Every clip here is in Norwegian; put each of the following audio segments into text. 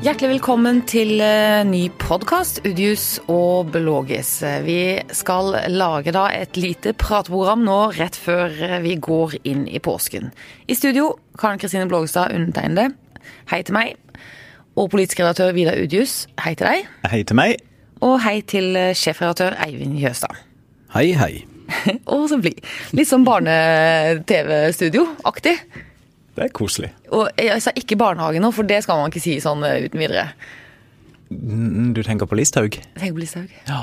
Hjertelig velkommen til eh, ny podkast, Udius og Blågis. Vi skal lage da et lite prateprogram nå rett før vi går inn i påsken. I studio Karen Kristine Blågestad, undertegnede. Hei til meg. Og politisk redaktør Vidar Udius. Hei til deg. Hei til meg. Og hei til eh, sjefredaktør Eivind Jøstad. Hei, hei. Og så blid. litt sånn barne-TV-studio-aktig. Det er koselig. Og jeg sa ikke barnehage nå, for det skal man ikke si sånn eh, uten videre. Du tenker på Listhaug? tenker på Listhaug. Ja.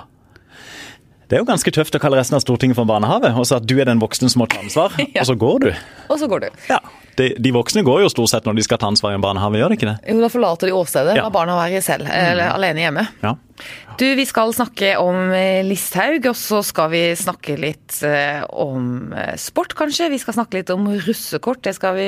Det er jo ganske tøft å kalle resten av Stortinget for barnehage, og så at du er den voksne som må ta ansvar, Ja. og så går du. Og så går du. Ja. De, de voksne går jo stort sett når de skal ta ansvar i en barnehage, gjør de ikke det? Jo, da forlater de åstedet. Ja. La barna være selv, eller alene hjemme. Ja. Du, vi skal snakke om eh, Listhaug, og så skal vi snakke litt eh, om eh, sport, kanskje. Vi skal snakke litt om russekort. Det skal vi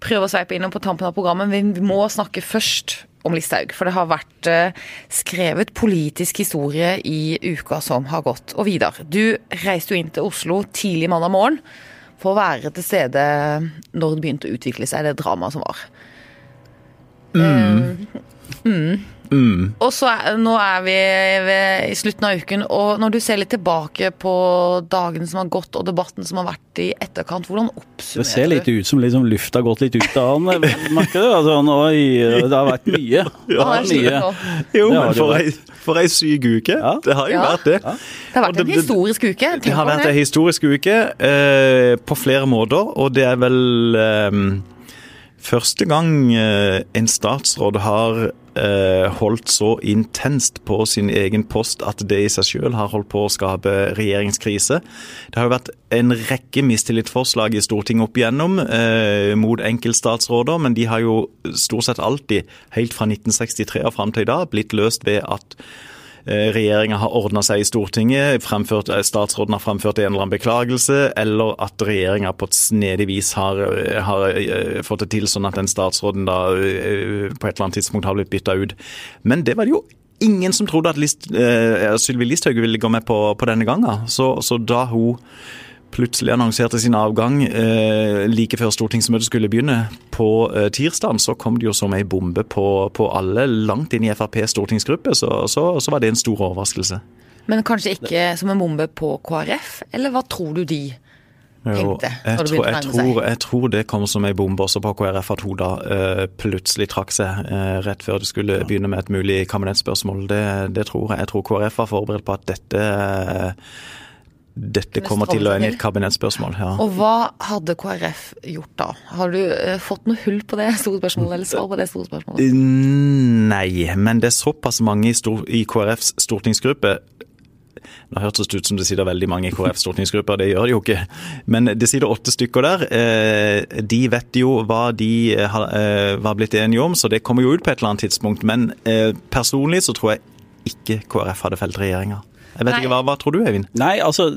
prøve å sveipe innom på tampen av programmet. Men vi må snakke først om Listhaug, for det har vært eh, skrevet politisk historie i uka som har gått. Og Vidar, du reiste jo inn til Oslo tidlig mandag morgen for å være til stede når det begynte å utvikle seg, det dramaet som var. Og så er, nå er vi ved, i slutten av uken, og når du ser litt tilbake på dagene som har gått og debatten som har vært i etterkant, hvordan oppsummerer du? Det ser litt ut som liksom lufta har gått litt ut av han, merker du? Altså, oi, det har vært mye. Ja, Han har er mye. Jo, men for ei, for ei syk uke. Ja. Det har jo Ja. vært det. Det har vært en historisk uke. Tenk Det har vært en historisk uke eh, på flere måter, og det er vel eh, første gang eh, en statsråd har eh, holdt så intenst på sin egen post at det i seg selv har holdt på å skape regjeringskrise. Det har jo vært en rekke mistillitsforslag i Stortinget opp igjennom eh, mot enkeltstatsråder, men de har jo stort sett alltid, helt fra 1963 og fram til i dag, blitt løst ved at regjeringa har ordna seg i Stortinget, fremført, eh, statsråden har fremført en eller annen beklagelse, eller at regjeringa på et snedig vis har, har eh, fått det til sånn at den statsråden da eh, på et eller annet tidspunkt har blitt bytta ut. Men det var det jo ingen som trodde at List, eh, Sylvi Listhaug ville gå med på, på denne gangen. Så, så da hun plutselig annonserte sin avgang eh, like før stortingsmøtet skulle begynne på eh, tirsdag, så kom det jo som ei bombe på, på alle langt inn i FrPs stortingsgruppe. Så, så, så var det en stor overraskelse. Men kanskje ikke som en bombe på KrF, eller hva tror du de tenkte jeg, tror, jeg, tror, jeg tror det kom som ei bombe også på KrF at hun da eh, plutselig trakk seg eh, rett før det skulle begynne med et mulig kabinettspørsmål. Det, det tror jeg. Jeg tror KrF var forberedt på at dette dette kommer til å ende i et kabinettspørsmål. Ja. Og hva hadde KrF gjort da? Har du eh, fått noe hull på det store spørsmålet, eller svar på det store spørsmålet? Nei, men det er såpass mange i, stor, i KrFs stortingsgruppe det har hørtes ut som det sitter veldig mange i KrFs stortingsgrupper, det gjør det jo ikke. Men det sitter åtte stykker der. Eh, De vet jo hva de eh, har eh, var blitt enige om, så det kommer jo ut på et eller annet tidspunkt. Men eh, personlig så tror jeg ikke KrF hadde felt regjeringa. Jeg vet Nei. ikke, hva, hva tror du, Eivind? Nei, altså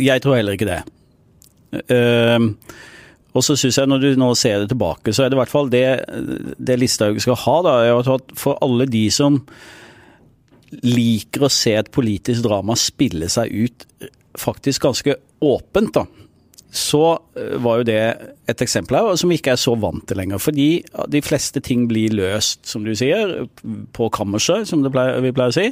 Jeg tror heller ikke det. Uh, og så syns jeg, når du nå ser det tilbake, så er det i hvert fall det, det Listhaug skal ha, da, er at for alle de som liker å se et politisk drama spille seg ut faktisk ganske åpent, da. Så eh, var jo det et eksempel her som vi ikke er så vant til lenger. Fordi de fleste ting blir løst, som du sier, på kammerset, som det pleier, vi pleier å si.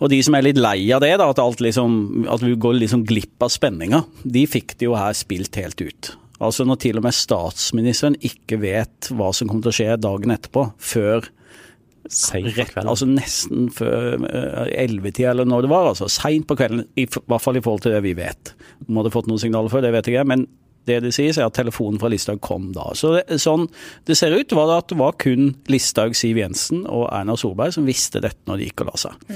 Og de som er litt lei av det, da, at, alt liksom, at vi går liksom glipp av spenninga, de fikk det jo her spilt helt ut. Altså når til og med statsministeren ikke vet hva som kommer til å skje dagen etterpå, før rett, altså nesten før ellevetid eller når det var, altså seint på kvelden, i f- hvert fall i forhold til det vi vet. Om hadde fått noen signaler før, det vet jeg ikke, men det det sies er at telefonen fra Listhaug kom da. Så det, sånn det ser ut, var det at det var kun Listhaug, Siv Jensen og Erna Solberg som visste dette når de gikk og la seg.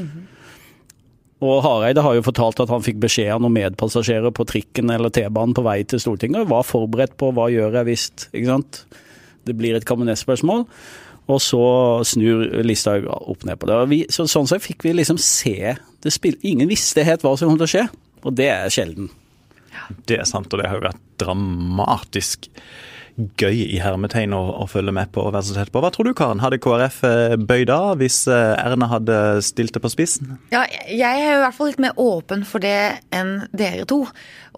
Og Hareide har jo fortalt at han fikk beskjed av noen medpassasjerer på trikken eller T-banen på vei til Stortinget, og var forberedt på hva gjør jeg hvis det blir et kabinettspørsmål. Og så snur Listhaug opp ned på det. Vi, så, sånn sett fikk vi liksom se spill. Ingen visste helt hva som kom til å skje, og det er sjelden. Det er sant, og det har jo vært dramatisk gøy i hermetegn å, å følge med på og være så tett på. Hva tror du, Karen? Hadde KrF eh, bøyd av hvis eh, Erna hadde stilt det på spissen? Ja, jeg er jo i hvert fall litt mer åpen for det enn dere to.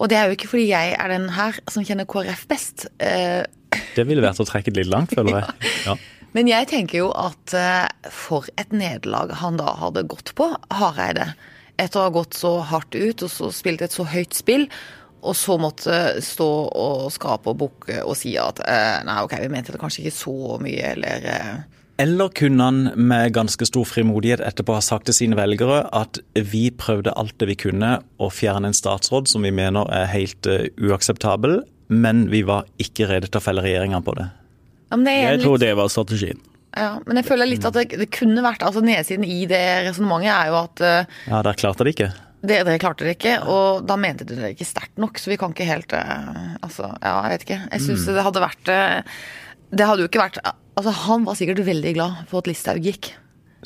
Og det er jo ikke fordi jeg er den her som kjenner KrF best. Eh, Det ville vært å trekke det litt langt, føler jeg. Ja. Men jeg tenker jo at for et nederlag han da hadde gått på, Hareide. Etter å ha gått så hardt ut og så spilt et så høyt spill, og så måtte stå og skape og bukke og si at eh, nei, ok, vi mente det kanskje ikke så mye, eller eh, Eller kunne han med ganske stor frimodighet etterpå ha sagt til sine velgere at vi prøvde alt det vi kunne å fjerne en statsråd som vi mener er helt uh, uakseptabel, men vi var ikke rede til å felle regjeringa på det? ja, men det er Jeg litt- tror det var strategien. Ja, men jeg føler litt at det, det kunne vært altså Nedsiden i det resonnementet er jo at uh, Ja, der klarte de ikke. Det, det, klarte det ikke, og da mente dere det ikke sterkt nok, så vi kan ikke helt eh, Altså, ja, jeg vet ikke. Jeg syns det hadde vært eh, Det hadde jo ikke vært Altså, han var sikkert veldig glad for at Listhaug gikk.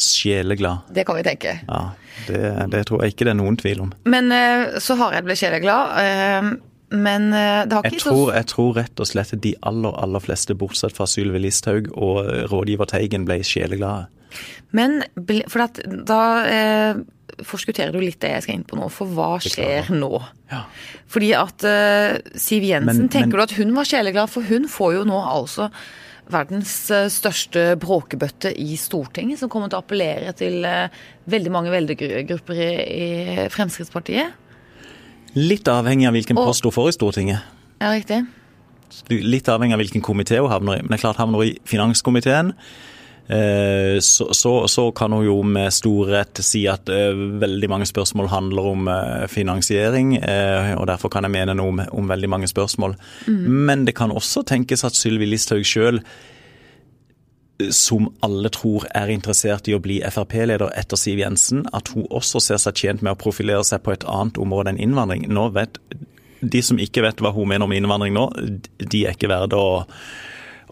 Sjeleglad. Det kan vi tenke. Ja, det, det tror jeg ikke det er noen tvil om. Men eh, så Hareid ble sjeleglad. Men det har Jeg ikke tror, jeg tror rett og slett de aller, aller fleste, bortsett fra Sylvi Listhaug og rådgiver Teigen, ble sjeleglade. Men for at da eh, forskutterer du litt det jeg skal inn på nå, for hva skjer nå? Ja. Fordi at uh, Siv Jensen, Men- tenker men- du at hun var sjeleglad? For hun får jo nå altså verdens eh, største bråkebøtte i Stortinget, som kommer til å appellere til uh, veldig mange velgergrupper i, i Fremskrittspartiet. Litt avhengig av hvilken Og- post hun får i Stortinget. Ja, riktig? Litt avhengig av hvilken komité hun havner i. Men det er klart havner hun i finanskomiteen, så, så, så kan hun jo med stor rett si at eh, veldig mange spørsmål handler om eh, finansiering, eh, og derfor kan jeg mene noe om, om veldig mange spørsmål. Men det kan også tenkes at Sylvi Listhaug sjøl som alle tror er interessert i å bli Frp-leder etter Siv Jensen, at hun også ser seg tjent med å profilere seg på et annet område enn innvandring. Nå vet De som ikke vet hva hun mener om innvandring nå, de er ikke verdt å,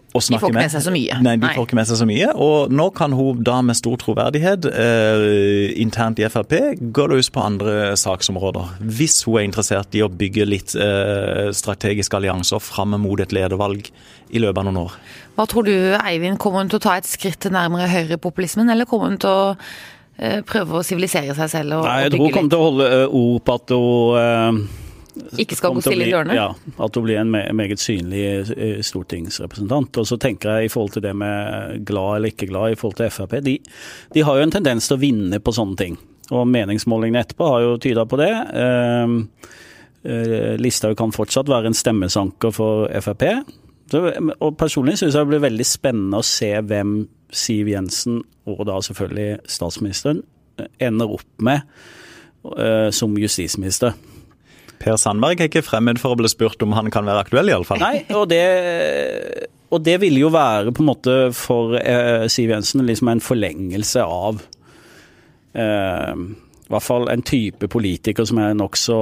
å de får ikke med seg så mye. Nei, de Nei. får ikke med seg så mye. Og nå kan hun da med stor troverdighet eh, internt i Frp gå løs på andre saksområder. Hvis hun er interessert i å bygge litt eh, strategiske allianser fram mot et ledervalg i løpet av noen år. Hva tror du, Eivind? Kommer hun til å ta et skritt nærmere høyrepopulismen, eller kommer hun til å eh, prøve å sivilisere seg selv og, Nei, jeg og tror hun kommer til å holde ord på at hun ø, Ikke skal gå stille i dørene? Ja, at hun blir en meget synlig stortingsrepresentant. Og så tenker jeg i forhold til det med glad eller ikke glad i forhold til Frp. De, de har jo en tendens til å vinne på sånne ting. Og meningsmålingene etterpå har jo tyda på det. Um, uh, Listhaug kan fortsatt være en stemmesanker for Frp. Og personlig syns jeg det blir veldig spennende å se hvem Siv Jensen, og da selvfølgelig statsministeren, ender opp med som justisminister. Per Sandberg er ikke fremmed for å bli spurt om han kan være aktuell, iallfall. Nei, og det, og det vil jo være på en måte for eh, Siv Jensen liksom en forlengelse av eh, i hvert fall en type politiker som er nokså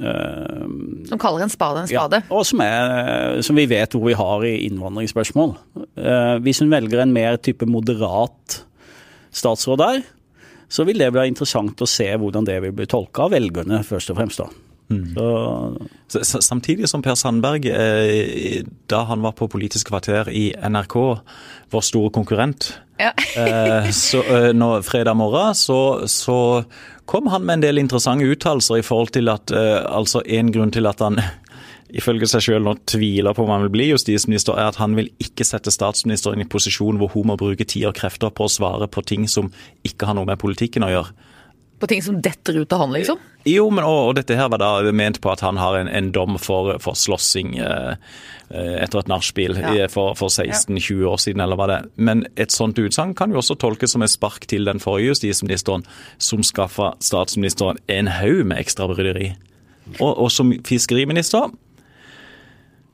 eh, Som kaller en spade en ja, spade? og som, er, som vi vet hvor vi har i innvandringsspørsmål. Eh, hvis hun velger en mer type moderat statsråd der, så vil det bli interessant å se hvordan det vil bli tolka av velgerne, først og fremst. da. Så, S- s- Samtidig som Per Sandberg, eh, da han var på Politisk kvarter i NRK, vår store konkurrent, Ja. eh, så eh, nå, fredag morgen, så, så kom han med en del interessante uttalelser i forhold til at eh, altså en grunn til at han ifølge seg selv nå tviler på om han vil bli justisminister, er at han vil ikke sette statsministeren i posisjon hvor hun må bruke tid og krefter på å svare på ting som ikke har noe med politikken å gjøre. På ting som detter ut av han, liksom? Jo, men og, og dette her var da ment på at han har en, en dom for, for slåssing eh, eh, etter et nachspiel Ja. for, for 16-20 år siden, eller hva det er. Men et sånt utsagn kan jo også tolkes som et spark til den forrige justisministeren, som skaffa statsministeren en haug med ekstra bryderi. Og, og som fiskeriminister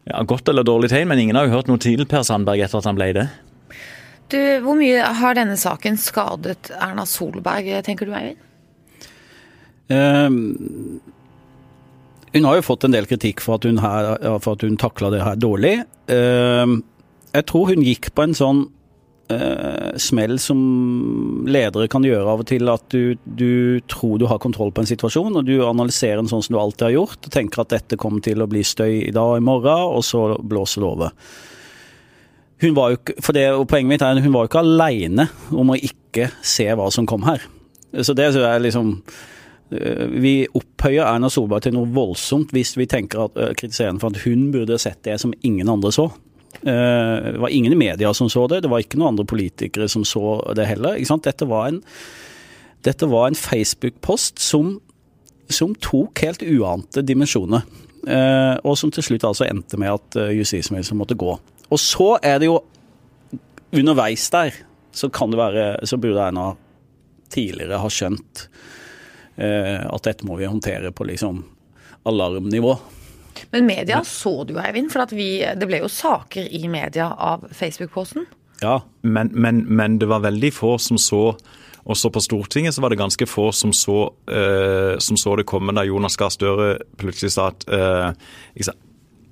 ja, Godt eller dårlig tegn, men ingen har jo hørt noe til Per Sandberg etter at han ble det. Du, Hvor mye har denne saken skadet Erna Solberg, tenker du, Eivind? Ehm, hun har jo fått en del kritikk for at hun, her, hun takla det her dårlig. Ehm, jeg tror hun gikk på en sånn eh, smell som ledere kan gjøre av og til, at du, du tror du har kontroll på en situasjon, og du analyserer den sånn som du alltid har gjort, og tenker at dette kommer til å bli støy i dag og i morgen, og så blåser det over. Hun var jo for det, og Poenget mitt er at hun var jo ikke aleine om å ikke se hva som kom her. Så det er liksom Eh, Vi opphøyer Erna Solberg til noe voldsomt hvis vi tenker at, eh, kritiserer for at hun burde sett det som ingen andre så. Eh, det var ingen i media som så det, det var ikke noen andre politikere som så det heller. Dette var en, en Facebook-post som, som tok helt uante dimensjoner. Eh, og som til slutt altså endte med at eh, justisministeren måtte gå. Og så er det jo underveis der, så kan det være Så burde Erna tidligere ha skjønt eh, at dette må vi håndtere på liksom alarmnivå. Men media så du, Eivind, for at vi, det ble jo saker i media av Facebook-posten. Ja, Men, men, men det var veldig få som så også på Stortinget så var det ganske få som så, uh, som så det komme da Jonas Gahr Støre plutselig sa at uh,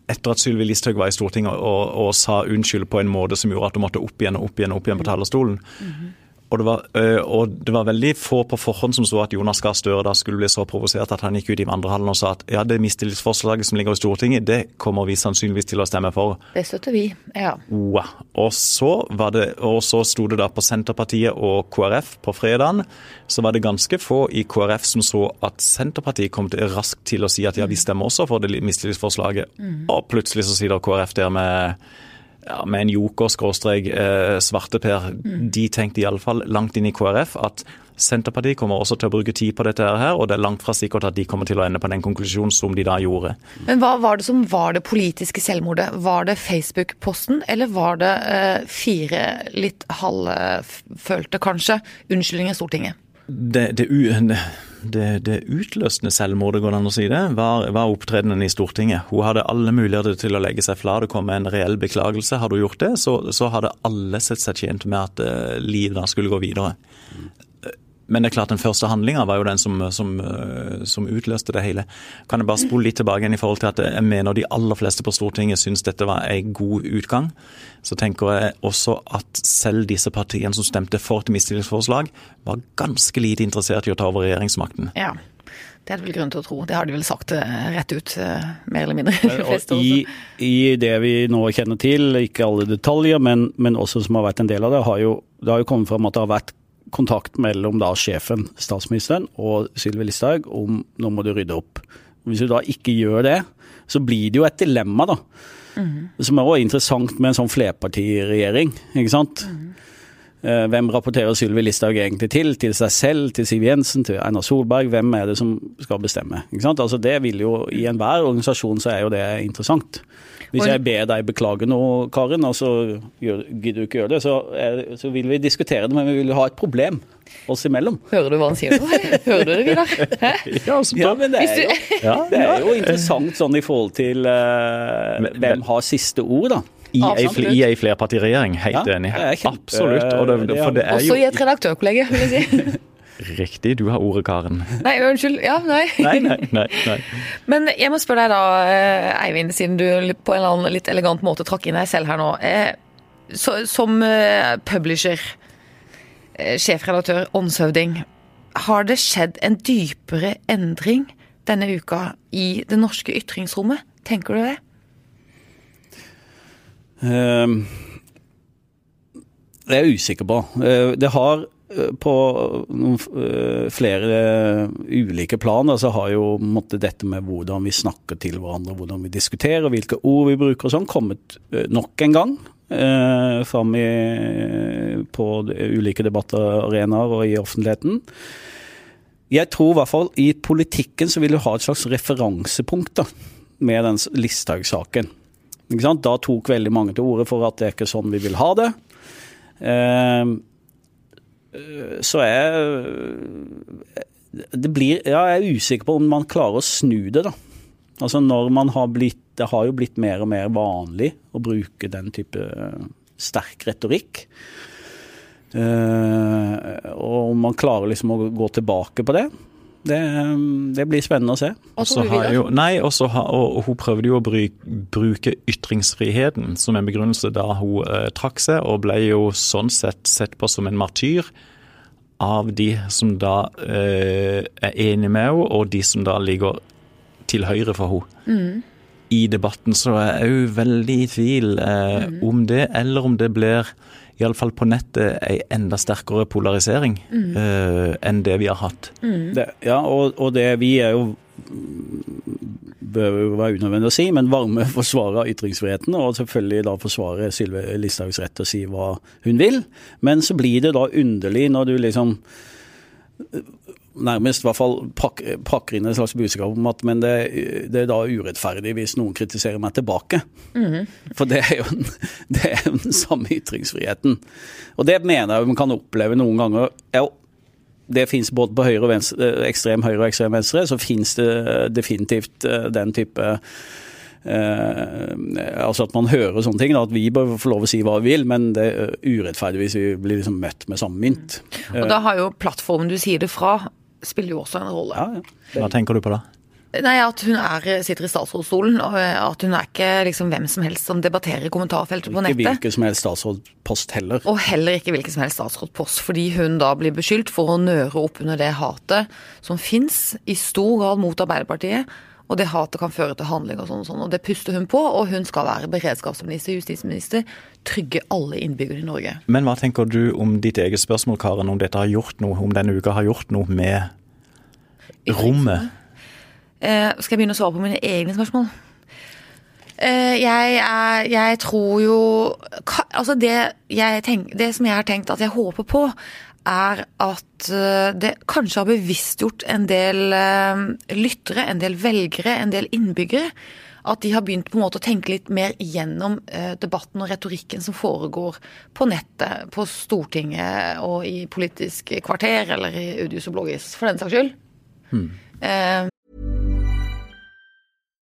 etter at Sylvi Listhaug var i Stortinget og, og, sa unnskyld på en måte som gjorde at hun måtte opp igjen og opp igjen opp igjen på talerstolen. Og det, var, øh, og det var veldig få på forhånd som så at Jonas Gahr Støre da skulle bli så provosert at han gikk ut i vandrehallen og sa at ja, det mistillitsforslaget som ligger i Stortinget, det kommer vi sannsynligvis til å stemme for. Det støtter vi, ja. Wow. Og så var det, og så sto det da på Senterpartiet og KrF på fredagen. Så var det ganske få i KrF som så at Senterpartiet kom til raskt til å si at ja, vi stemmer også for det mistillitsforslaget. Og plutselig så sitter KrF der med ja, med en joker-svarteper, eh, svarteper. De tenkte iallfall langt inn i KrF at Senterpartiet kommer også til å bruke tid på dette her, og det er langt fra sikkert at de kommer til å ende på den konklusjonen som de da gjorde. Men hva var det som var det politiske selvmordet? Var det Facebook-posten, eller var det eh, fire litt halvfølte, kanskje, unnskyldninger i Stortinget? Det, det, det, det utløsende selvmordet, går det an å si det, var, var opptredenen i Stortinget. Hun hadde alle muligheter til å legge seg flat og komme med en reell beklagelse. Hadde hun gjort det, så, så hadde alle sett seg tjent med at uh, livet skulle gå videre. Men det er klart den første handlinga var jo den som, som, eh, som, utløste det hele. Kan jeg bare spole litt tilbake igjen i forhold til at jeg mener de aller fleste på Stortinget syns dette var en god utgang. Så tenker jeg også at selv disse partiene som stemte for et mistillingsforslag, var ganske lite interessert i å ta over regjeringsmakten. Ja. Det er det vel grunn til å tro. Det har de vel sagt eh, rett ut, eh, mer eller mindre. i. I det vi nå kjenner til, ikke alle detaljer, men, men også som har vært en del av det, har jo, det har jo kommet fram at det har vært kontakt mellom da sjefen, statsministeren, og Sylvi Listhaug om nå må du rydde opp. Hvis du da ikke gjør det, så blir det jo et dilemma, da. Som er også interessant med en sånn flerpartiregjering, ikke sant. Eh, Hvem rapporterer Sylvi Listhaug egentlig til? Til seg selv, til Siv Jensen, til Einar Solberg? Hvem er det som skal bestemme? Ikke sant? Altså det vil jo, I enhver organisasjon så er jo det interessant. Hvis jeg ber deg beklage noe, Karin, og så gidder du ikke gjøre det, så, er, så vil vi diskutere det, men vi vil ha et problem oss imellom. Hører du hva han sier nå? Hører du det, Vidar? Ja, altså, Ja, men det er, jo, det er jo interessant sånn i forhold til uh, hvem har siste ord, da. I ei, Absolutt. I ei flerpartiregjering, helt Ja, enig. Absolutt. Og det, det for det er Også i et redaktørkollege, vil jeg si. Riktig, du har ordet, Karen. Nei, unnskyld. Ja, nei. Nei, nei, nei. nei. Men jeg må spørre deg da, eh, Eivind, siden du på en eller annen litt elegant måte trakk inn deg selv her nå. Eh, Så, som eh, publisher, sjefredaktør, åndshøvding, har det skjedd en dypere endring denne uka i det norske ytringsrommet? Tenker du det? Ehm, Det er jeg usikker på. Eh, Det har eh, på eh, flere ulike plan så har jo måtte dette med hvordan vi snakker til hverandre, hvordan vi diskuterer, hvilke ord vi bruker og sånn, kommet nok en gang fram i, på ulike debattarenaer og i offentligheten. Jeg tror i hvert fall i politikken så vil du ha et slags referansepunkt da, med den Listhaug-saken. Da tok veldig mange til orde for at det er ikke sånn vi vil ha det. Eh, eh, så jeg det blir, ja, Jeg er usikker på om man klarer å snu det, da. Altså når man har blitt Det har jo blitt mer og mer vanlig å bruke den type eh, sterk retorikk. Eh, og om man klarer liksom å gå tilbake på det, det, det blir spennende å se. Også jo, nei, og, ha, og, og hun prøvde jo å bruke, bruke ytringsfriheten som en begrunnelse da hun eh, trakk seg, og ble jo sånn sett sett på som en martyr av de som da eh, er enig med henne, og de som da ligger til høyre for henne. I debatten så er jeg òg veldig i tvil eh, om det, eller om det blir Iallfall på nettet ei enda sterkere polarisering eh, enn det vi har hatt. Det, ja, og, og det, vi er jo bør jo være unødvendig å si, men varme forsvarer av ytringsfriheten, og selvfølgelig da forsvarer Sylve Listhaugs rett til å si hva hun vil. Men så blir det da underlig når du liksom nærmest i hvert fall pakker, pakker inn et slags budskap om at men det, det, er da urettferdig hvis noen kritiserer meg tilbake. Mm. For det er, jo det er jo den samme ytringsfriheten. Og det mener jeg man kan oppleve noen ganger. Jeg, det fins både på høyre venstre, ekstrem høyre og ekstrem venstre, så fins det definitivt eh, den type Eh, altså at man hører sånne ting. Da, at vi bør få lov å si hva vi vil, men det er urettferdig hvis vi blir liksom møtt med samme mynt. Og da har jo plattformen du sier det fra, spiller jo også en rolle. Ja, ja. Hva tenker du på da? Nei, At hun er, sitter i statsrådsstolen, og at hun er ikke liksom hvem som helst som debatterer i kommentarfeltet på nettet. Ikke hvilken som helst statsrådpost heller. Og heller ikke hvilken som helst statsrådpost, fordi hun da blir beskyldt for å nøre opp under det hatet som fins i stor grad mot Arbeiderpartiet. Og det hatet kan føre til handling og sånn og sånn. Og det puster hun på, og hun skal være beredskapsminister, justisminister, trygge alle innbyggere i Norge. Men hva tenker du om ditt eget spørsmål, Karen, om dette har gjort noe, om denne uka har gjort noe med rommet? Eh, skal jeg begynne å svare på mine egne spørsmål? Eh, jeg, er, jeg tror jo Altså, det, jeg tenk, det som jeg har tenkt at jeg håper på, er at eh, det kanskje har bevisstgjort en del eh, lyttere, en del velgere, en del innbyggere. At de har begynt på en måte å tenke litt mer gjennom eh, debatten og retorikken som foregår på nettet, på Stortinget og i Politisk kvarter eller i Udius og Bloggis, for den saks skyld. Hmm. Uh,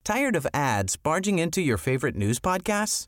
Tired of ads barging into your favorite news podcasts?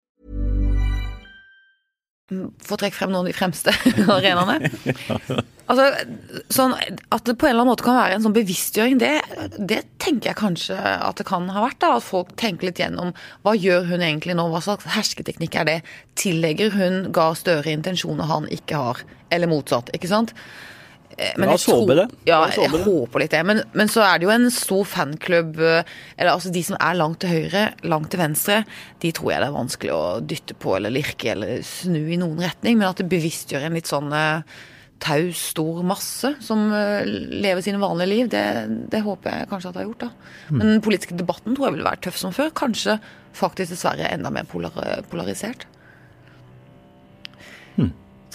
Få trekke frem noen av de fremste arenaene. Altså, sånn At det på en eller annen måte kan være en sånn bevisstgjøring, det, det tenker jeg kanskje at det kan ha vært. da, At folk tenker litt gjennom hva gjør hun egentlig nå, hva slags hersketeknikk er det? Tillegger hun Gahr Støre intensjoner han ikke har, eller motsatt? ikke sant? Eh, men La oss håpe det. Ja, jeg håper litt det. Men, men, så er det jo en stor fanklubb eh, Eller altså de som er langt til høyre, langt til venstre, de tror jeg det er vanskelig å dytte på eller lirke eller snu i noen retning. Men at det bevisstgjør en litt sånn eh, taus, stor masse som lever sine vanlige liv, det, det, håper jeg kanskje at det har gjort. da. Mm. Men den politiske debatten tror jeg vil være tøff som før. Kanskje faktisk dessverre enda mer polar polarisert.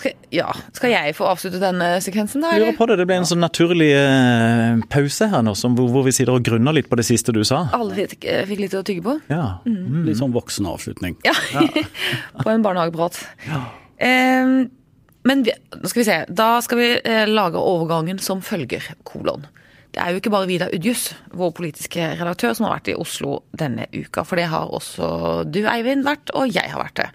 Skal, ja, skal jeg få avslutte denne sekvensen, da? Lurer på det. Det ble en sånn naturlig uh, pause her nå, som, hvor, hvor, vi sitter og grunner litt på det siste du sa. Alle fikk, eh, fikk litt å tygge på? Ja. Mm. Litt sånn voksen avslutning. Ja. på en barnehageprat. Ja. Um, men vi, skal vi se. Da skal vi uh, lage overgangen som følger, kolon. Det er jo ikke bare Vidar Udjus, vår politiske redaktør, som har vært i Oslo denne uka. For det har også du, Eivind, vært, og jeg har vært det.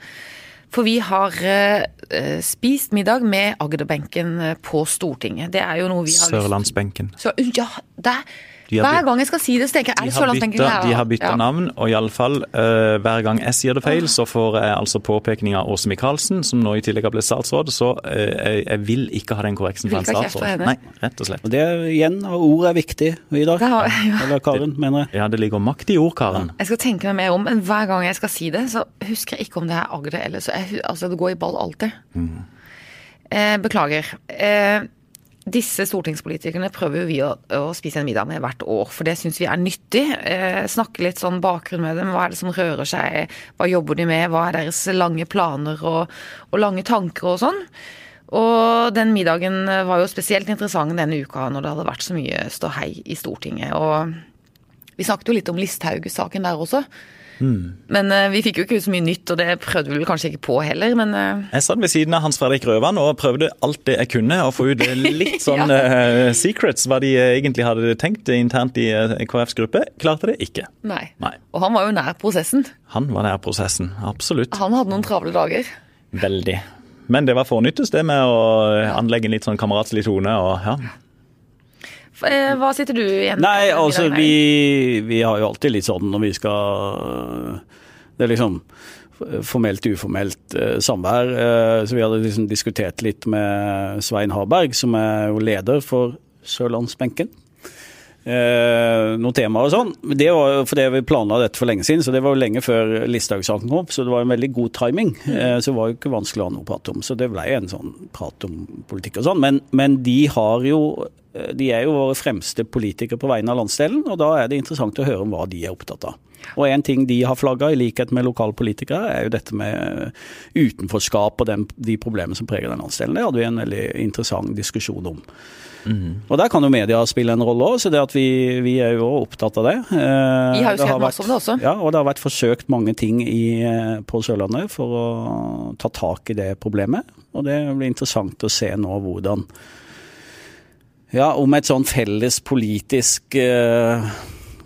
For vi har uh, spist middag med Agderbenken eh, på Stortinget. Det er jo noe vi har Sørlandsbenken. Så, ja, det er hver gang jeg skal si det, så tenker jeg er det Sørlandsbenken bytta, De har bytta ja. navn, og iallfall uh, hver gang jeg sier det feil, så får jeg altså påpekning av Åse Michaelsen, som nå i tillegg har blitt statsråd. Så uh, jeg, jeg, vil ikke ha den korreksen fra en statsråd. Nei, rett og slett. Og det er igjen, og ord er viktig, Vidar. Har, ja. Eller Karen, mener jeg. Ja, det ligger makt i ord, Karen. Jeg skal tenke meg mer om, men hver gang jeg skal si det, så husker jeg ikke om det er Agder eller så jeg, Altså, det går i ball alltid. Mm. Eh, beklager. Eh, disse stortingspolitikerne prøver jo vi å, å, spise en middag med hvert år, for det syns vi er nyttig. Eh, snakke litt sånn bakgrunn med dem. Hva er det som rører seg? Hva jobber de med? Hva er deres lange planer og, og lange tanker og sånn? Og den middagen var jo spesielt interessant denne uka når det hadde vært så mye ståhei i Stortinget. Og vi snakket jo litt om Listhaug-saken der også. Mm. Men uh, vi fikk jo ikke ut så mye nytt, og det prøvde vi vel kanskje ikke på heller, men uh... Jeg satt ved siden av Hans Fredrik Røvan og prøvde alt det jeg kunne å få ut litt sånn ja. uh, secrets, hva de egentlig hadde tenkt internt i KrFs gruppe. Klarte det ikke. Nei. Nei. Og han var jo nær prosessen. Han var nær prosessen, absolutt. Han hadde noen travle dager. Veldig. Men det var fornyttes, det med å anlegge en litt sånn kameratslig tone. og ja. Eh, hva sitter du igjen Nei, altså vi, vi, har jo alltid litt sånn når vi skal Det er liksom formelt uformelt eh, samvær. Eh, så vi hadde liksom diskutert litt med Svein Harberg, som er jo leder for sørlandsbenken. Eh, noen temaer og sånn. Det var jo fordi vi planla dette for lenge siden, så det var jo lenge før Listhaug-saken kom. Så det var en veldig god timing. Eh, så det var jo ikke vanskelig å ha noe å prate om. Så det ble en sånn prat om politikk og sånn. Men, men de har jo eh, de er jo våre fremste politikere på vegne av landsdelen, og da er det interessant å høre om hva de er opptatt av. Og en ting de har flagga, i likhet med lokale politikere, er jo dette med utenforskap og den, de problemene som preger den landsdelen. Det hadde vi en veldig interessant diskusjon om. Mm. Og Der kan jo media spille en rolle òg, så det at vi, vi, er jo opptatt av det. Eh, vi har jo skrevet masse om det også. Ja, og det har vært forsøkt mange ting i, eh, på Sørlandet for å ta tak i det problemet. Og det blir interessant å se nå hvordan Ja, om et sånn felles politisk uh,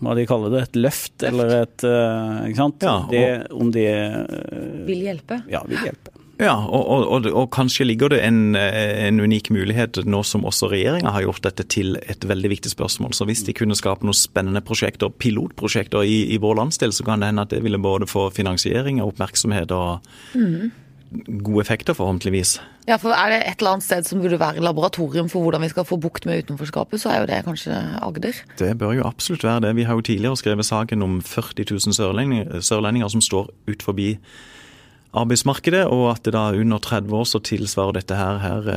hva de kaller det, et løft, eller et uh, Ikke sant? Ja, og, det, om det uh, Vil hjelpe. Ja, vil hjelpe. Ja, og, og, og, kanskje ligger det en, en, unik mulighet nå som også regjeringa har gjort dette til et veldig viktig spørsmål. Så hvis de kunne skape noen spennende prosjekter, pilotprosjekter i, i vår landsdel, så kan det hende at det ville både få finansiering og oppmerksomhet og mm. Gode effekter, forhåpentligvis. Ja, for er det et eller annet sted som burde være laboratorium for hvordan vi skal få bukt med utenforskapet, så er jo det kanskje Agder? Det bør jo absolutt være det. Vi har jo tidligere skrevet saken om 40 000 sørlendinger, sørlendinger som står ut forbi arbeidsmarkedet, og at det da under 30 år så tilsvarer dette her, her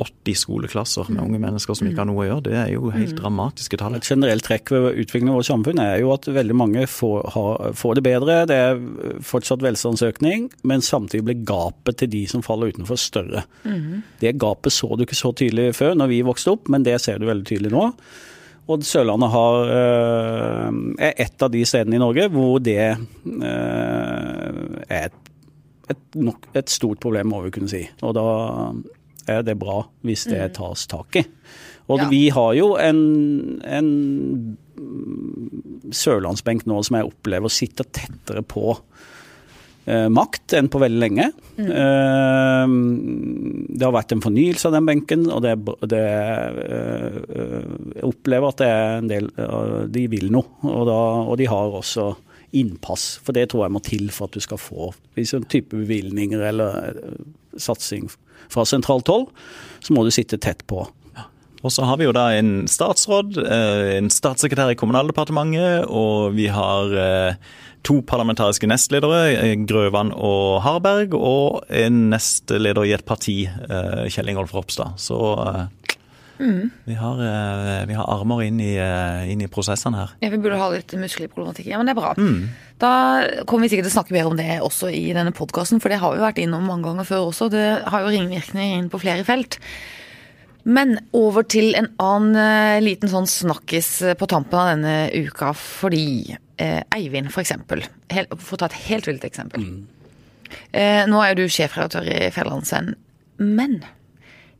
80 eh, skoleklasser med unge mennesker som ikke har noe å gjøre. Det er jo helt mm. dramatiske tall. Et generelt trekk ved utviklingen av vårt samfunn er jo at veldig mange får, har, får det bedre. Det er fortsatt velstandsøkning, men samtidig blir gapet til de som faller utenfor, større. Mm. Det gapet så du ikke så tydelig før når vi vokste opp, men det ser du veldig tydelig nå. Og Sørlandet har, øh, er et av de stedene i Norge hvor det øh, er et et, nok, et stort problem, må vi kunne si. Og da er det bra hvis det mm. tas tak i. Og ja. vi har jo en, en sørlandsbenk nå som jeg opplever sitter tettere på eh, makt enn på veldig lenge. Mm. Eh, det har vært en fornyelse av den benken, og det, det eh, jeg opplever at det er en del De vil noe, og, da, og de har også innpass. For det tror jeg må til for at du skal få en type bevilgninger eller eh, satsing fra sentralt hold, så må du sitte tett på. Og så har vi jo da en statsråd, eh, en statssekretær i Kommunaldepartementet, og vi har eh, to parlamentariske nestledere, Grøvan og Harberg, og en nestleder i et parti, Kjell Ingolf Ropstad. Så Mm. Vi, har, uh, vi, har, armer inn i, uh, inn i, prosessene her. Ja, Vi burde ha litt muskelproblematikk. ja, men det er bra. Mm. Da kommer vi sikkert til å snakke mer om det også i denne podkasten, for det har vi vært innom mange ganger før også. Det har jo ringvirkninger inn på flere felt. Men over til en annen uh, liten sånn snakkis på tampen av denne uka, fordi Eivind for eksempel, for å ta et helt vilt eksempel. Mm. nå er jo du sjefredaktør i Fjellandsen, men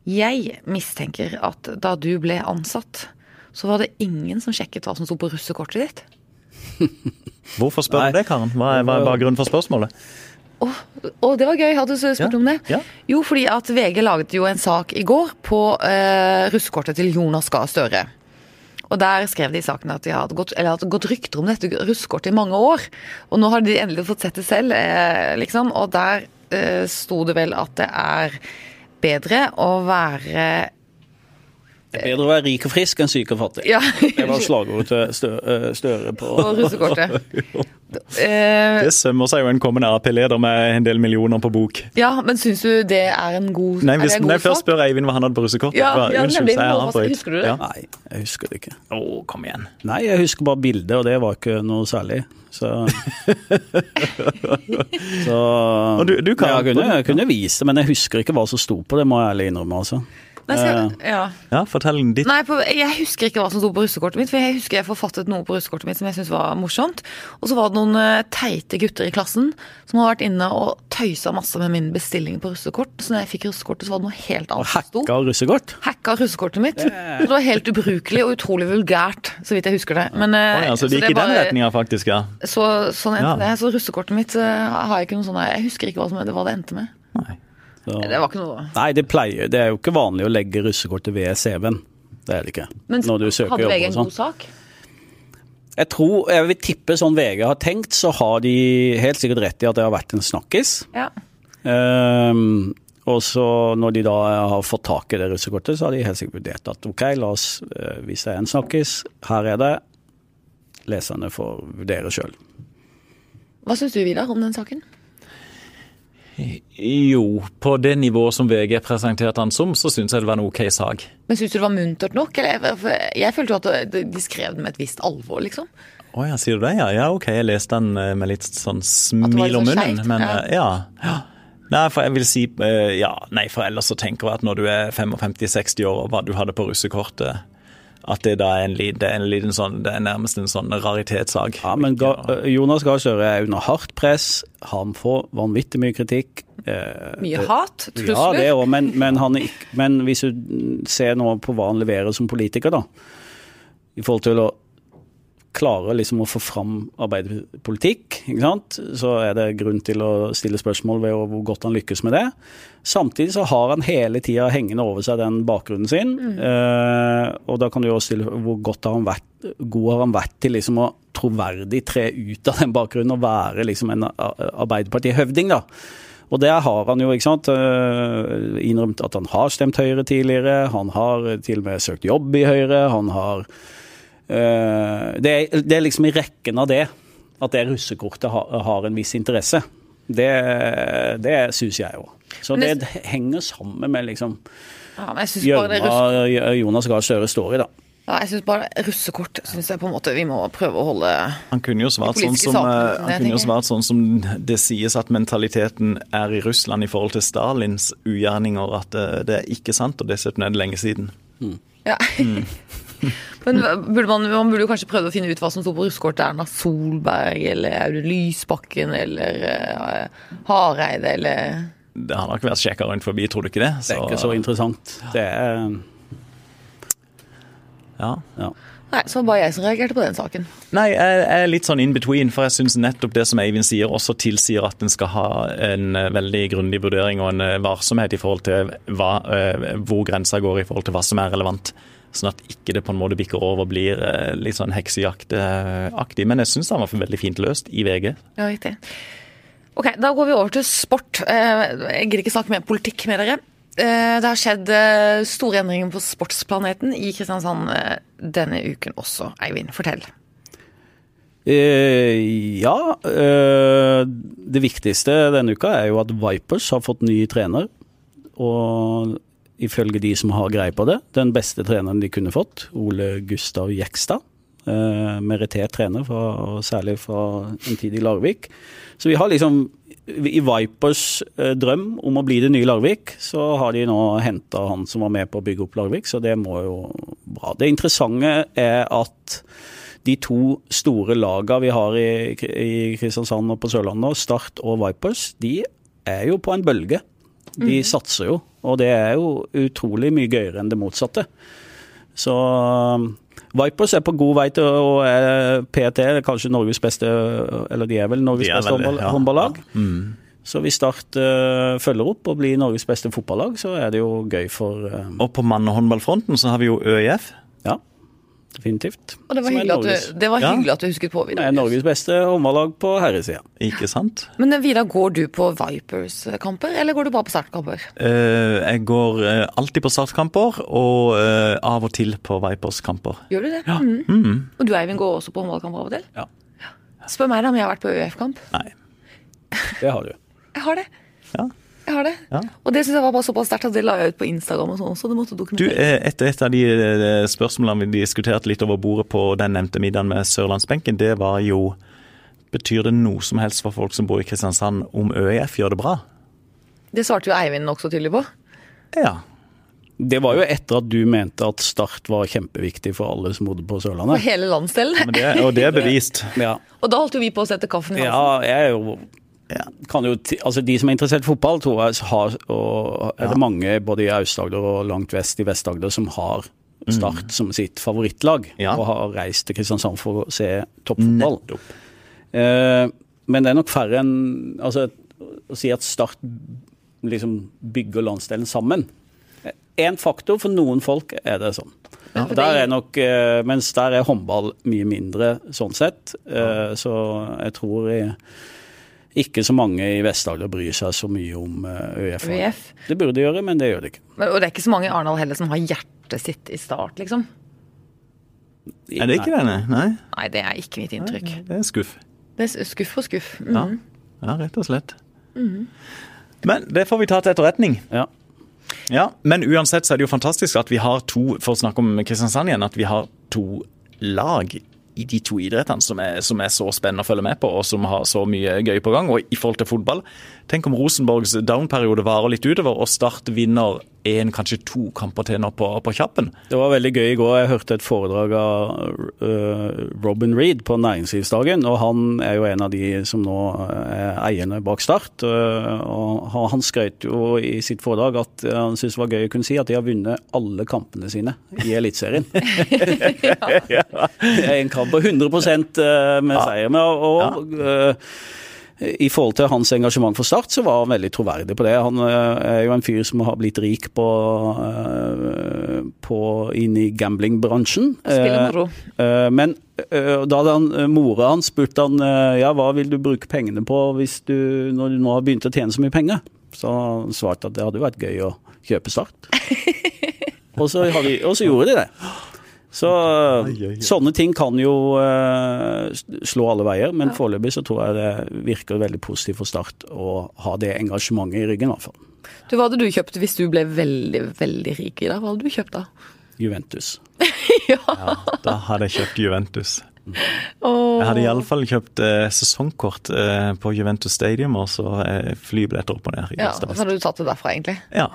jeg mistenker at da du ble ansatt, så var det ingen som sjekket hva som sto på russekortet ditt. Hvorfor spør du det, Karen? Hva er, hva er bakgrunnen for spørsmålet? Å, oh, oh, det var gøy. Hadde du spurt ja, om det? Ja. Jo, fordi at VG laget jo en sak i går på eh, russekortet til Jonas Gahr Støre. Og der skrev de i saken at de hadde gått, hadde gått rykter om dette russekortet i mange år. Og nå har de endelig fått sett det selv, eh, liksom. Og der eh, sto det vel at det er bedre å være det er bedre å være rik og frisk enn syk og fattig. Ja. det var slagordet til Støre, Støre på Og russekortet. det sømmer seg jo en kommende Ap-leder med en del millioner på bok. Ja, men syns du det er en god Nei, hvis, nei først spør Eivind hva han hadde på russekortet. Ja, ja, Unnskyld, nemlig, jeg har Husker du det? Ja. Nei, jeg husker det ikke. Å, kom igjen. Nei, jeg husker bare bildet, og det var ikke noe særlig. Så, så du, du kan, jeg, kunne, jeg kunne vise det, men jeg husker ikke hva som sto på det, må jeg ærlig innrømme. altså. Nei, skal, ja. ja, fortell ditt. Nei, på, Jeg husker ikke hva som sto på russekortet mitt. For jeg husker jeg forfattet noe på russekortet mitt som jeg syntes var morsomt. Og så var det noen uh, teite gutter i klassen som hadde vært inne og tøysa masse med min bestilling på russekort. Så når jeg fikk russekortet, så var det noe helt annet som sto. Hacka russekort? Hacka russekortet mitt. Yeah. Det var helt ubrukelig og utrolig vulgært, så vidt jeg husker det. Men, uh, oh, ja, så det gikk i den retninga, faktisk, ja. Så, sånn endte ja. det. Så russekortet mitt uh, har jeg ikke noe sånn Jeg husker ikke hva, som, hva det endte med. Nei. Så. Det var ikke noe Nei, det, pleier, det er jo ikke vanlig å legge russekortet ved CV-en. Det er det ikke. Men hadde VG en god sak? Jeg tror, jeg vil tippe sånn VG har tenkt, så har de helt sikkert rett i at det har vært en snakkis. Ja. Um, og så når de da har fått tak i det russekortet, så har de helt sikkert vurdert at ok, la oss, eh, hvis det er en snakkis, her er det. Leserne får vurdere sjøl. Hva syns du, Vidar, om den saken? Jo, på det nivået som VG presenterte han som, så syns jeg det var en OK sak. Men syns du det var muntert nok? Eller, jeg følte jo at de skrev det med et visst alvor, liksom. Å ja, sier du det? Ja, ja OK, jeg leste den eh, med litt sånn smil om sånn munnen, Skjeit. men ja. eh, ja. ja. Nei, for jeg vil si eh, ja, nei, for ellers så tenker jeg at når du er 55-60 år og hva du hadde på russekortet, at det da er en, li- det er en liten sånn, det er nærmest en sånn raritetssak. Ja, men Ga Jonas Gahr Støre er under hardt press. Han får vanvittig mye kritikk. Eh, Mye hat, trusler. Ja, det òg, men, men, ikke- men hvis du ser nå på hva han leverer som politiker, da, i forhold til å klare liksom å få fram arbeiderpolitikk, ikke sant? så er det grunn til å stille spørsmål ved hvor godt han lykkes med det. Samtidig så har han hele tida hengende over seg den bakgrunnen sin. Eh, og da kan du jo stille hvor godt har han vært, god har han vært til liksom å troverdig tre ut av den bakgrunnen og være liksom en Arbeiderparti-høvding, da. Og der har han jo ikke sant, øh, innrømt at han har stemt Høyre tidligere. Han har til og med søkt jobb i Høyre. Han har det, er, det er liksom i rekken av det at det russekortet har, har en viss interesse. Det, det syns jeg òg. Så det, det- henger sammen med liksom Ja, gjørma Jonas Gahr Støre står i, da. Ja, jeg synes bare russekort synes jeg på en måte vi må prøve å holde Han kunne jo svart sånn som, sakene, eh, det han kunne jo svart sånn som det sies at mentaliteten er i Russland i forhold til Stalins ugjerninger, at det, det er ikke sant, og dessuten er det lenge siden. Ja. Men burde man, man burde jo kanskje prøve å finne ut hva som sto på russekortet. Erna Solberg eller Audun Lysbakken eller uh, Hareide eller Det har nok vært sjekka rundt forbi, tror du ikke det? Det er ikke så interessant. Det er ja. ja. Nei, så var bare jeg som reagerte på den saken. Nei, jeg er litt sånn in between, for jeg syns nettopp det som Eivind sier, også tilsier at en skal ha en eh, veldig grundig vurdering og en eh, varsomhet i forhold til hva, eh, hvor grensa går i forhold til hva som er relevant. Sånn at ikke det på en måte bikker over og blir eh, litt sånn heksejaktaktig. Men jeg syns han var veldig fint løst i VG. Ja, riktig. Ok, da går vi over til sport. Eh, Jeg gidder ikke snakke mer politikk med dere. Eh, Det har skjedd store endringer på sportsplaneten i Kristiansand denne uken også. Eivind, fortell. Eh, ja. Eh, det viktigste denne uka er jo at Vipers har fått ny trener. Og ifølge de som har greie på det, den beste treneren de kunne fått, Ole Gustav Jekstad. Eh, merittert trener, fra, særlig fra en tid i Larvik. Så vi har liksom i Vipers eh, drøm om å bli det nye Larvik, så har de nå henta han som var med på å bygge opp Larvik, så det må jo bra. Det interessante er at de to store lagene vi har i, i Kristiansand og på Sørlandet, Start og Vipers, de er jo på en bølge. De satser jo, og det er jo utrolig mye gøyere enn det motsatte. Så um, Vipers er på god vei til å er PT kanskje Norges beste Eller de er vel Norges er beste veldig- ja, håndballag. ja. Mm. Så hvis Start uh, følger opp og blir Norges beste fotballag, så er det jo gøy for uh, Og på mannehåndballfronten så har vi jo ØIF. Ja, definitivt. Og det var, hyggelig at, du, det var Ja. hyggelig at du husket på, Det er Norges beste håndballag på herresida. Ikke sant? Men eh, Vidar, går du på Vipers-kamper, eller går du bare på Start-kamper? Eh, jeg går uh, alltid på startkamper, og uh, av og til på Vipers-kamper. Gjør du det? Ja. Mhm. Mm. Og du Eivind går også på håndballkamper av og til? Ja. Spør meg da om jeg har vært på ØF-kamp. Nei. Det har du. Jeg har det. Ja. Jeg har det. Ja. Og det syns jeg var bare såpass sterkt at det la jeg ut på Instagram og sånn også. Det måtte Du, dokumenteres. eh, etter et av de eh, spørsmålene vi diskuterte litt over bordet på den nevnte middagen med sørlandsbenken, det var jo Betyr det noe som helst for folk som bor i Kristiansand om ØIF gjør det bra? Det svarte jo Eivind nokså tydelig på. Ja. Det var jo etter at du mente at Start var kjempeviktig for alle som bodde på Sørlandet. For hele landsdelen. Ja, det, og det er bevist. Ja, Og da holdt jo vi på å sette kaffen i halsen. ja jeg er jo Ja. kan jo, altså De som er interessert i fotball, tror jeg har, og er det mange både i Aust-Agder og langt vest i Vest-Agder som har Start som sitt favorittlag, Ja. og har reist til Kristiansand for å se toppfotball. Eh, men det er nok færre enn altså, Å si at Start liksom bygger landsdelen sammen, Én faktor, for noen folk er det sånn. Ja, Der er nok, eh, mens der er håndball mye mindre sånn sett. Eh, Så jeg tror jeg, ikke så mange i Vest-Agder bryr seg så mye om eh, ØIF. ØIF. Det burde de gjøre, men det gjør de ikke. Men, og det er ikke så mange i Arendal heller som har hjertet sitt i start, liksom. Er det ikke det? nei? Nei, Nei, det er ikke mitt inntrykk. det er skuff. Det er skuff og skuff. Ja, Mhm. ja rett og slett. Men det får vi ta til etterretning. Ja. Ja, Men uansett så er det jo fantastisk at vi har to for å snakke om Kristiansand igjen, at vi har to lag i de to idrettene som er, som er så spennende å følge med på, og som har så mye gøy på gang. Og i forhold til fotball, tenk om Rosenborgs down-periode varer litt utover, og Start vinner én, kanskje to kamper til nå på, på kjappen. Det var veldig gøy i går. Jeg hørte et foredrag av øh, Robin Reed på Næringslivsdagen. og Han er jo en av de som nå er eierne bak Start. øh, og han- Han skrøt jo i sitt foredrag at øh, han syntes det var gøy å kunne si at de har vunnet alle kampene sine i Eliteserien. Det er en kamp på 100 øh, med seier. med, og, øh, i forhold til hans engasjement for Start, så var han veldig troverdig på det. Han øh, er jo en fyr som har blitt rik på, øh, på inn i gamblingbransjen. Eh, Men da hadde han, mora hans spurt han ja, hva vil du bruke pengene på hvis du, når du nå har begynt å tjene så mye penger. Så han svarte at det hadde jo vært gøy å kjøpe Start. og, så de, og så gjorde de det. Så Oi, oi, oi. sånne ting kan jo uh, slå alle veier, men foreløpig så tror jeg det virker veldig positivt for Start å ha det engasjementet i ryggen, i hvert fall. Du, Hva hadde du kjøpt hvis du ble veldig, veldig rik i dag? Hva hadde du kjøpt da? Juventus. ja. Ja, da hadde jeg kjøpt Juventus. Oh. Jeg hadde iallfall kjøpt eh, sesongkort eh, på Juventus Stadium og så eh, flybilletter opp og ned. i ja, Så hadde du tatt det derfra, egentlig? Ja,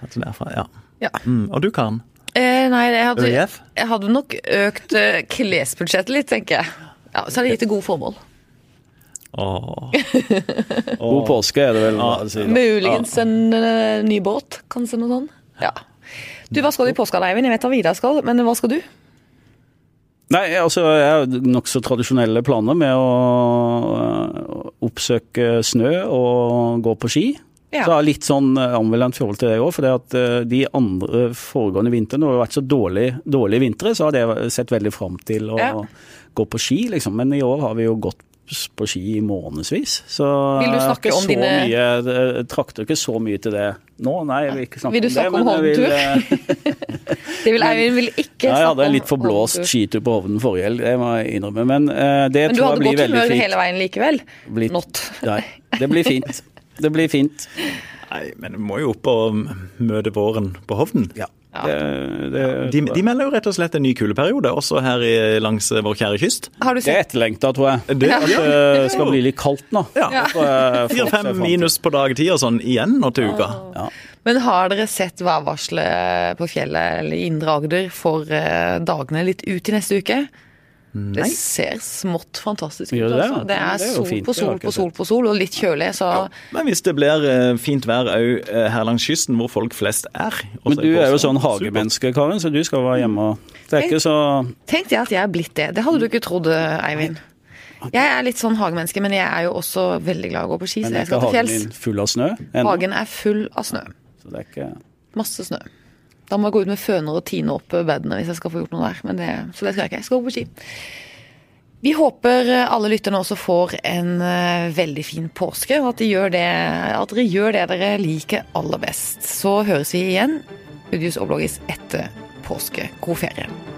tatt det derfra, ja. Ja. Mm, og du, Karen? Eh, nei, jeg hadde, jeg hadde nok økt eh, klesbudsjettet litt, tenker jeg. Ja, Så hadde jeg gitt til gode formål. Åh. God påske er det vel. hva det sier. Muligens en eh, ny båt, kanskje noe sånt. Ja. Du, Hva skal du i påska, da, Eivind? Jeg vet hva Vidar skal, men hva skal du? Nei, altså jeg har nokså tradisjonelle planer med å øh, oppsøke snø og gå på ski. Ja. Så jeg har litt sånn øh, forhold til det år. For det at øh, de andre foregående vintrene, har vært så dårlige dårlig vintre, så har det sett veldig fram til å Ja. gå på ski, liksom. Men i år har vi jo gått på ski i månedsvis. Så Vil du snakke ikke om dine- mye, trakter ikke så mye til det nå. Nei, jeg vil ikke snakke Vil du om snakke det. om men jeg vil, Hovnetur? øh, Det vil Eivind vil ikke ja, jeg hadde en litt forblåst Hovnetur. skitur på Hovden forrige helg, det må jeg innrømme. Men eh, det Men du tror hadde jeg blir godt humør hele veien likevel? Blitt- Not. Nei, det blir fint. Det blir fint. Nei, men vi må jo opp og møte våren på Hovden. Ja. Ja. Det, det, De, de melder jo rett og slett en ny kuldeperiode, også her i, langs vår kjære kyst. Har du det er etterlengta, tror jeg. Det, At det skal bli litt kaldt nå. Ja. Fire-fem minus på dagtid og sånn igjen nå til uka. Ja. Men har dere sett værvarselet på fjellet eller i Indre Agder for eh, dagene litt ut i neste uke? Det ser smått fantastisk ut. Det det? altså. Det Ja, er det er sol fint. på sol på sol på sol, og litt kjølig, så Men hvis det blir eh, fint vær òg her langs kysten, hvor folk flest er Men du er jo sånn hagemenneske, Karin, så du skal være hjemme og Det er ikke så Tenkte jeg at jeg er blitt det. Det hadde du ikke trodd, Eivind. Jeg er litt sånn hagemenneske, men jeg er jo også veldig glad i å gå på ski, Men er ikke hagen din full av snø ennå? Hagen er full av snø. Så det er ikke Masse snø. Da må jeg gå ut med føner og tine opp bedene hvis jeg skal få gjort noe der. Det, så det skal jeg ikke. Jeg skal gå på ski. Vi håper alle lytterne også får en eh, veldig fin påske, og at, de gjør det, at dere gjør det dere liker aller best. Så høres vi igjen, Udius og Bloggis, etter påske. God ferie.